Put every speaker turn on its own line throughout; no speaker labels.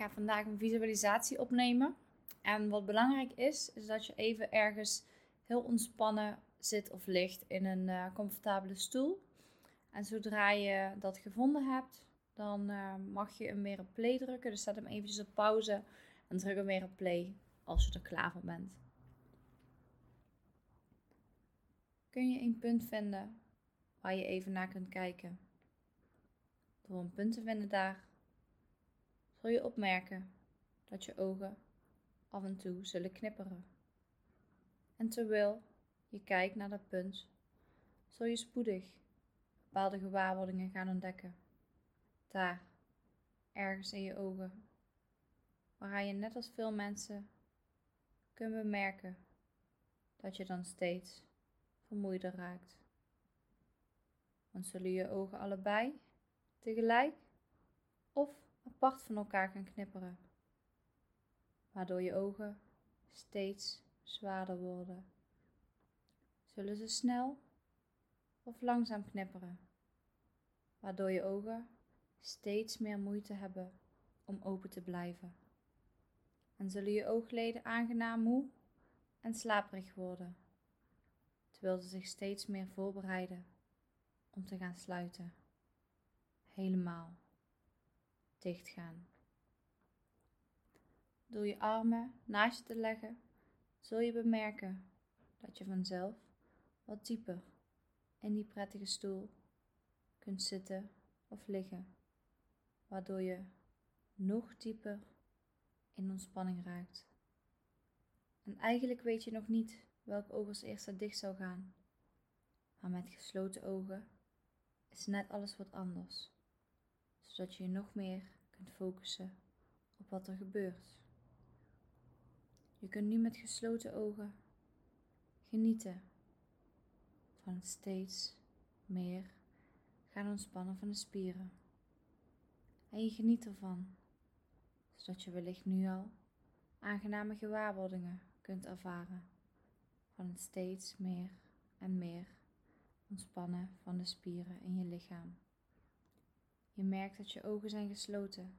ga vandaag een visualisatie opnemen. En wat belangrijk is, is dat je even ergens heel ontspannen zit of ligt in een uh, comfortabele stoel. En zodra je dat gevonden hebt, dan uh, mag je hem weer op play drukken. Dus zet hem eventjes op pauze en druk hem weer op play als je er klaar voor bent. Kun je een punt vinden waar je even naar kunt kijken? Door een punt te vinden daar, zul je opmerken dat je ogen af en toe zullen knipperen. En terwijl je kijkt naar dat punt, zul je spoedig bepaalde gewaarwordingen gaan ontdekken. Daar, ergens in je ogen, waaraan je net als veel mensen kunt bemerken dat je dan steeds vermoeider raakt. Want zullen je ogen allebei tegelijk of apart van elkaar gaan knipperen, waardoor je ogen steeds zwaarder worden. Zullen ze snel of langzaam knipperen, waardoor je ogen steeds meer moeite hebben om open te blijven. En zullen je oogleden aangenaam moe en slaperig worden, terwijl ze zich steeds meer voorbereiden om te gaan sluiten. Helemaal dicht gaan. Door je armen naast je te leggen, zul je bemerken dat je vanzelf wat dieper in die prettige stoel kunt zitten of liggen, waardoor je nog dieper in ontspanning raakt. En eigenlijk weet je nog niet welk oog als eerste dicht zou gaan, maar met gesloten ogen is net alles wat anders, zodat je je nog meer kunt focussen op wat er gebeurt. Je kunt nu met gesloten ogen genieten van het steeds meer gaan ontspannen van de spieren. En je geniet ervan, zodat je wellicht nu al aangename gewaarwordingen kunt ervaren van het steeds meer en meer ontspannen van de spieren in je lichaam. Je merkt dat je ogen zijn gesloten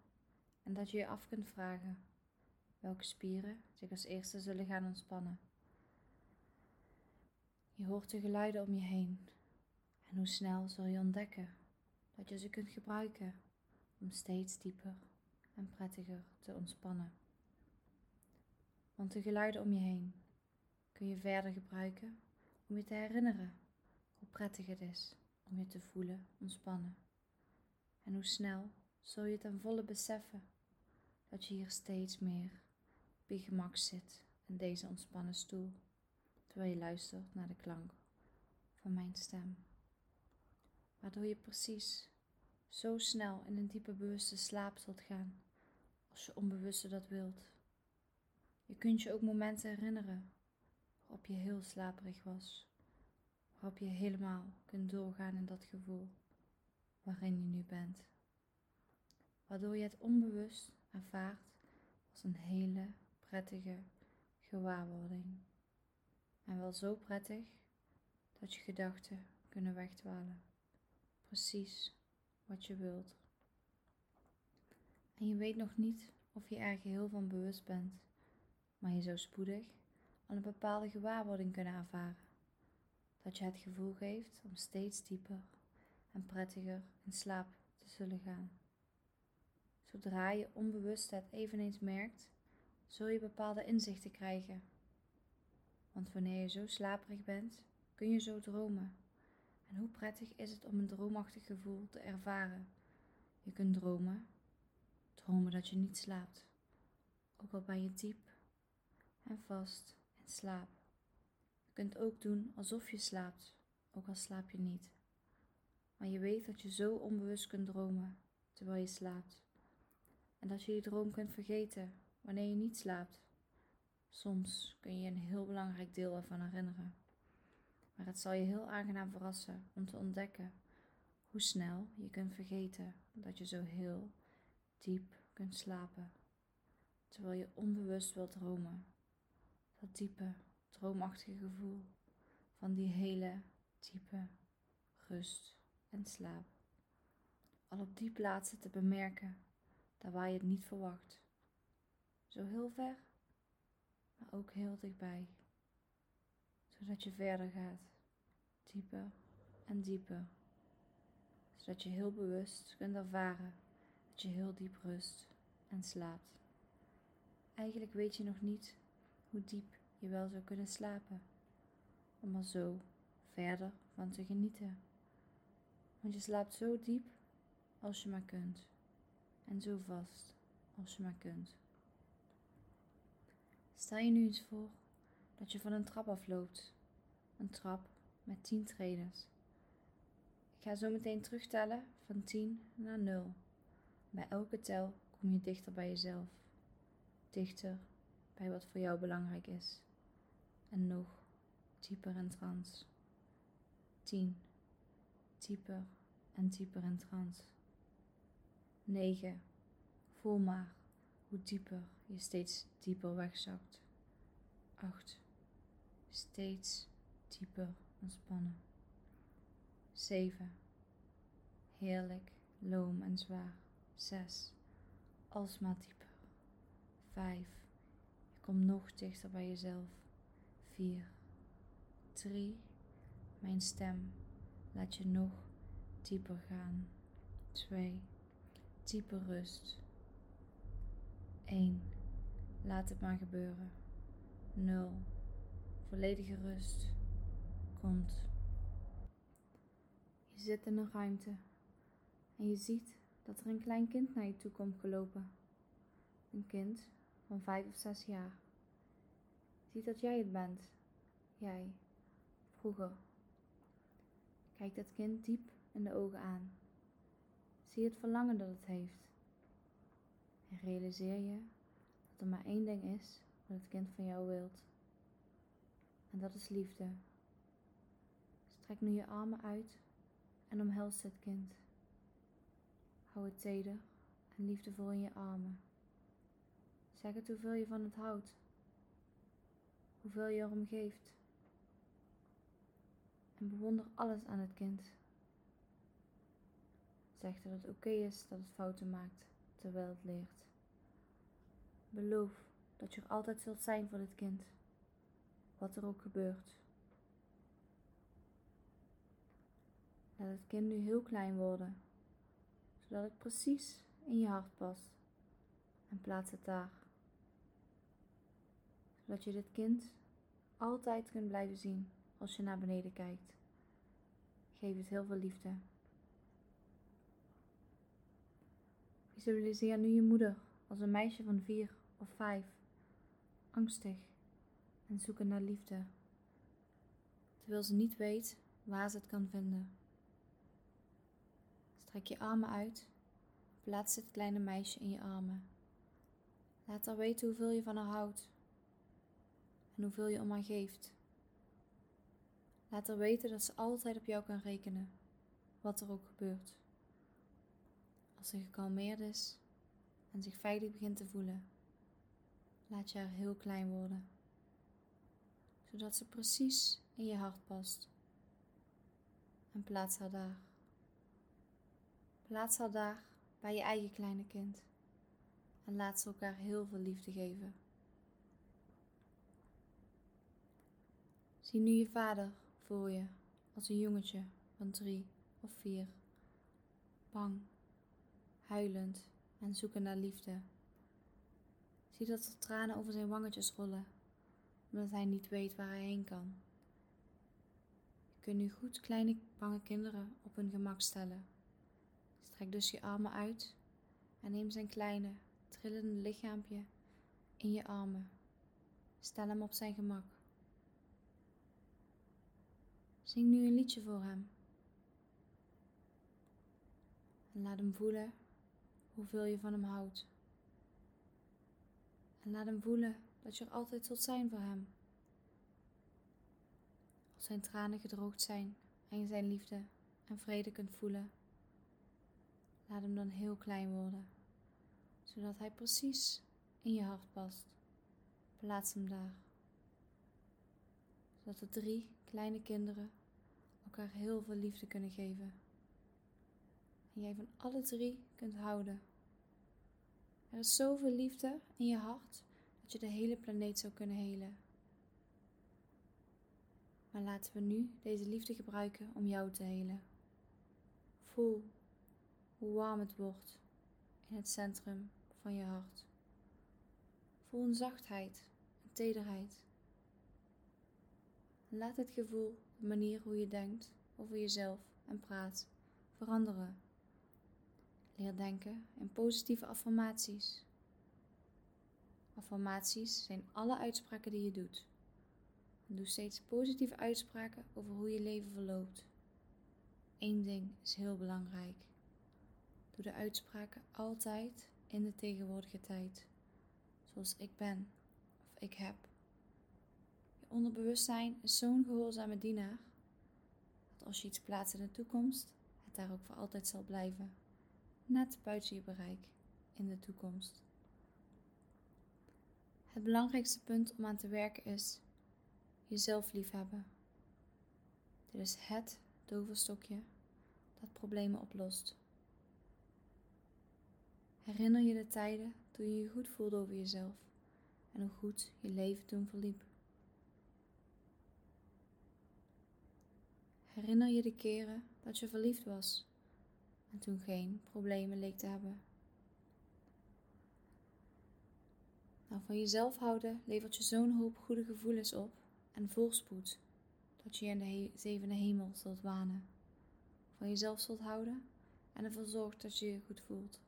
en dat je je af kunt vragen welke spieren zich als eerste zullen gaan ontspannen. Je hoort de geluiden om je heen en hoe snel zul je ontdekken dat je ze kunt gebruiken om steeds dieper en prettiger te ontspannen. Want de geluiden om je heen kun je verder gebruiken om je te herinneren hoe prettig het is om je te voelen ontspannen. En hoe snel zul je ten volle beseffen dat je hier steeds meer op je gemak zit in deze ontspannen stoel, terwijl je luistert naar de klank van mijn stem. Waardoor je precies zo snel in een diepe bewuste slaap zult gaan als je onbewuste dat wilt. Je kunt je ook momenten herinneren waarop je heel slaperig was waarop je helemaal kunt doorgaan in dat gevoel waarin je nu bent. Waardoor je het onbewust ervaart als een hele prettige gewaarwording. En wel zo prettig dat je gedachten kunnen wegdwalen. Precies wat je wilt. En je weet nog niet of je er geheel van bewust bent, maar je zou spoedig al een bepaalde gewaarwording kunnen ervaren dat je het gevoel geeft om steeds dieper en prettiger in slaap te zullen gaan. Zodra je onbewust het eveneens merkt, zul je bepaalde inzichten krijgen. Want wanneer je zo slaperig bent, kun je zo dromen. En hoe prettig is het om een droomachtig gevoel te ervaren? Je kunt dromen, dromen dat je niet slaapt, ook al ben je diep en vast in slaap. Je kunt ook doen alsof je slaapt, ook al slaap je niet. Maar je weet dat je zo onbewust kunt dromen terwijl je slaapt. En dat je die droom kunt vergeten wanneer je niet slaapt. Soms kun je een heel belangrijk deel ervan herinneren. Maar het zal je heel aangenaam verrassen om te ontdekken hoe snel je kunt vergeten dat je zo heel diep kunt slapen. Terwijl je onbewust wilt dromen. Dat diepe droomachtige gevoel van die hele diepe rust en slaap. Al op die plaatsen te bemerken, daar waar je het niet verwacht, Zo heel ver, maar ook heel dichtbij. Zodat je verder gaat, dieper en dieper. Zodat je heel bewust kunt ervaren dat je heel diep rust en slaapt. Eigenlijk weet je nog niet hoe diep je wel zou kunnen slapen, om er zo verder van te genieten. Want je slaapt zo diep als je maar kunt en zo vast als je maar kunt. Stel je nu eens voor dat je van een trap afloopt, een trap met 10 treders. Ik ga zo meteen terugtellen van 10 naar 0. Bij elke tel kom je dichter bij jezelf, dichter bij wat voor jou belangrijk is en nog dieper in trance. 10. Dieper en dieper in trance. 9. Voel maar hoe dieper je steeds dieper wegzakt. 8. Steeds dieper ontspannen. 7. Heerlijk, loom en zwaar. 6. Alsmaar dieper. 5. Je komt nog dichter bij jezelf. 4. 3. Mijn stem laat je nog dieper gaan. 2. Diepe rust. 1. Laat het maar gebeuren. 0. Volledige rust. Komt. Je zit in een ruimte en je ziet dat er een klein kind naar je toe komt gelopen. Een kind van vijf of zes jaar. Je ziet dat jij het bent. Jij. Vroeger. Kijk dat kind diep in de ogen aan. Zie het verlangen dat het heeft. En realiseer je dat er maar één ding is wat het kind van jou wilt. En dat is liefde. Strek nu je armen uit en omhels het kind. Hou het teder en liefdevol in je armen. Zeg het hoeveel je van het houdt, hoeveel je erom geeft. En bewonder alles aan het kind. Zeg dat het oké is dat het fouten maakt terwijl het leert. Beloof dat je er altijd zult zijn voor dit kind, wat er ook gebeurt. Laat het kind nu heel klein worden, zodat het precies in je hart past. En plaats het daar. Zodat je dit kind altijd kunt blijven zien als je naar beneden kijkt. Geef het heel veel liefde. Visualiseer nu je moeder als een meisje van vier of vijf, angstig en zoeken naar liefde, terwijl ze niet weet waar ze het kan vinden. Strek je armen uit, plaats het kleine meisje in je armen. Laat haar weten hoeveel je van haar houdt en hoeveel je om haar geeft. Laat haar weten dat ze altijd op jou kan rekenen, wat er ook gebeurt. Als ze gekalmeerd is en zich veilig begint te voelen, laat je haar heel klein worden, zodat ze precies in je hart past. En plaats haar daar. Plaats haar daar bij je eigen kleine kind en laat ze elkaar heel veel liefde geven. Zie nu je vader voor je als een jongetje van drie of vier, bang, huilend en zoeken naar liefde. Zie dat er tranen over zijn wangetjes rollen, omdat hij niet weet waar hij heen kan. Je kunt nu goed kleine bange kinderen op hun gemak stellen. Strek dus je armen uit en neem zijn kleine, trillende lichaampje in je armen. Stel hem op zijn gemak. Zing nu een liedje voor hem. En laat hem voelen hoeveel je van hem houdt. En laat hem voelen dat je er altijd zult zijn voor hem. Als zijn tranen gedroogd zijn en je zijn liefde en vrede kunt voelen, laat hem dan heel klein worden, zodat hij precies in je hart past. Plaats hem daar, zodat de drie kleine kinderen elkaar heel veel liefde kunnen geven. En jij van alle drie kunt houden Er is zoveel liefde in je hart dat je de hele planeet zou kunnen helen. Maar laten we nu deze liefde gebruiken om jou te helen. Voel hoe warm het wordt in het centrum van je hart. Voel een zachtheid, een tederheid. Laat het gevoel, de manier hoe je denkt over jezelf en praat, veranderen. Leer denken in positieve affirmaties. Affirmaties zijn alle uitspraken die je doet. doe steeds positieve uitspraken over hoe je leven verloopt. Eén ding is heel belangrijk. Doe de uitspraken altijd in de tegenwoordige tijd. Zoals ik ben of ik heb. Onderbewustzijn is zo'n gehoorzame dienaar dat als je iets plaatst in de toekomst, het daar ook voor altijd zal blijven. Net buiten je bereik in de toekomst. Het belangrijkste punt om aan te werken is jezelf liefhebben. Dit is het toverstokje dat problemen oplost. Herinner je de tijden toen je je goed voelde over jezelf en hoe goed je leven toen verliep. Herinner je de keren dat je verliefd was en toen geen problemen leek te hebben. Nou, van jezelf houden levert je zo'n hoop goede gevoelens op en voorspoed dat je in de zevende hemel zult wanen. Van jezelf zult houden en ervoor zorgt dat je je goed voelt.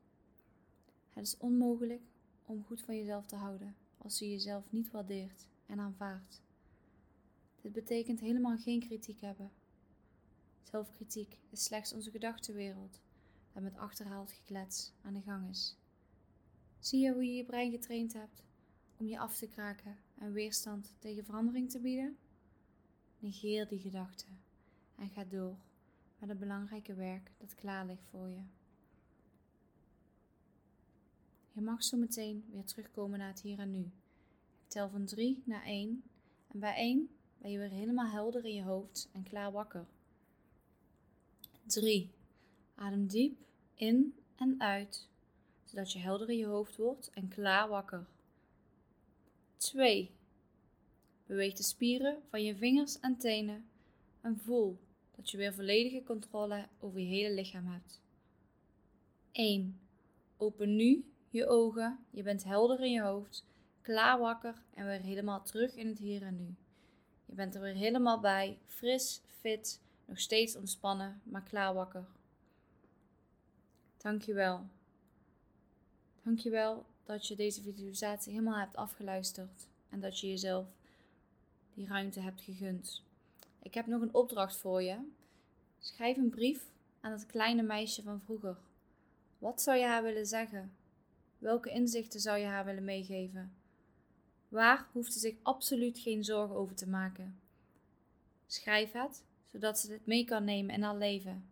Het is onmogelijk om goed van jezelf te houden als je jezelf niet waardeert en aanvaardt. Dit betekent helemaal geen kritiek hebben. Zelfkritiek is slechts onze gedachtenwereld dat met achterhaald geklets aan de gang is. Zie je hoe je je brein getraind hebt om je af te kraken en weerstand tegen verandering te bieden? Negeer die gedachten en ga door met het belangrijke werk dat klaar ligt voor je. Je mag zo meteen weer terugkomen naar het hier en nu. Tel van 3 naar 1 en bij 1 ben je weer helemaal helder in je hoofd en klaar wakker. 3. Adem diep in en uit, zodat je helder in je hoofd wordt en klaar wakker. 2. Beweeg de spieren van je vingers en tenen en voel dat je weer volledige controle over je hele lichaam hebt. 1. Open nu je ogen, je bent helder in je hoofd, klaar wakker en weer helemaal terug in het hier en nu. Je bent er weer helemaal bij, fris, fit, nog steeds ontspannen, maar klaar wakker. Dankjewel. Dankjewel dat je deze visualisatie helemaal hebt afgeluisterd en dat je jezelf die ruimte hebt gegund. Ik heb nog een opdracht voor je. Schrijf een brief aan het kleine meisje van vroeger. Wat zou je haar willen zeggen? Welke inzichten zou je haar willen meegeven? Waar hoeft ze zich absoluut geen zorgen over te maken? Schrijf het, zodat ze dit mee kan nemen in haar leven.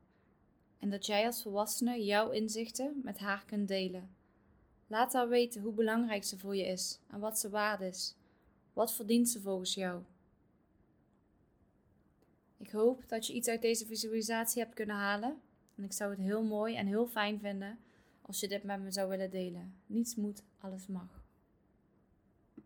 En dat jij als volwassene jouw inzichten met haar kunt delen. Laat haar weten hoe belangrijk ze voor je is en wat ze waard is. Wat verdient ze volgens jou? Ik hoop dat je iets uit deze visualisatie hebt kunnen halen. En ik zou het heel mooi en heel fijn vinden als je dit met me zou willen delen. Niets moet, alles mag.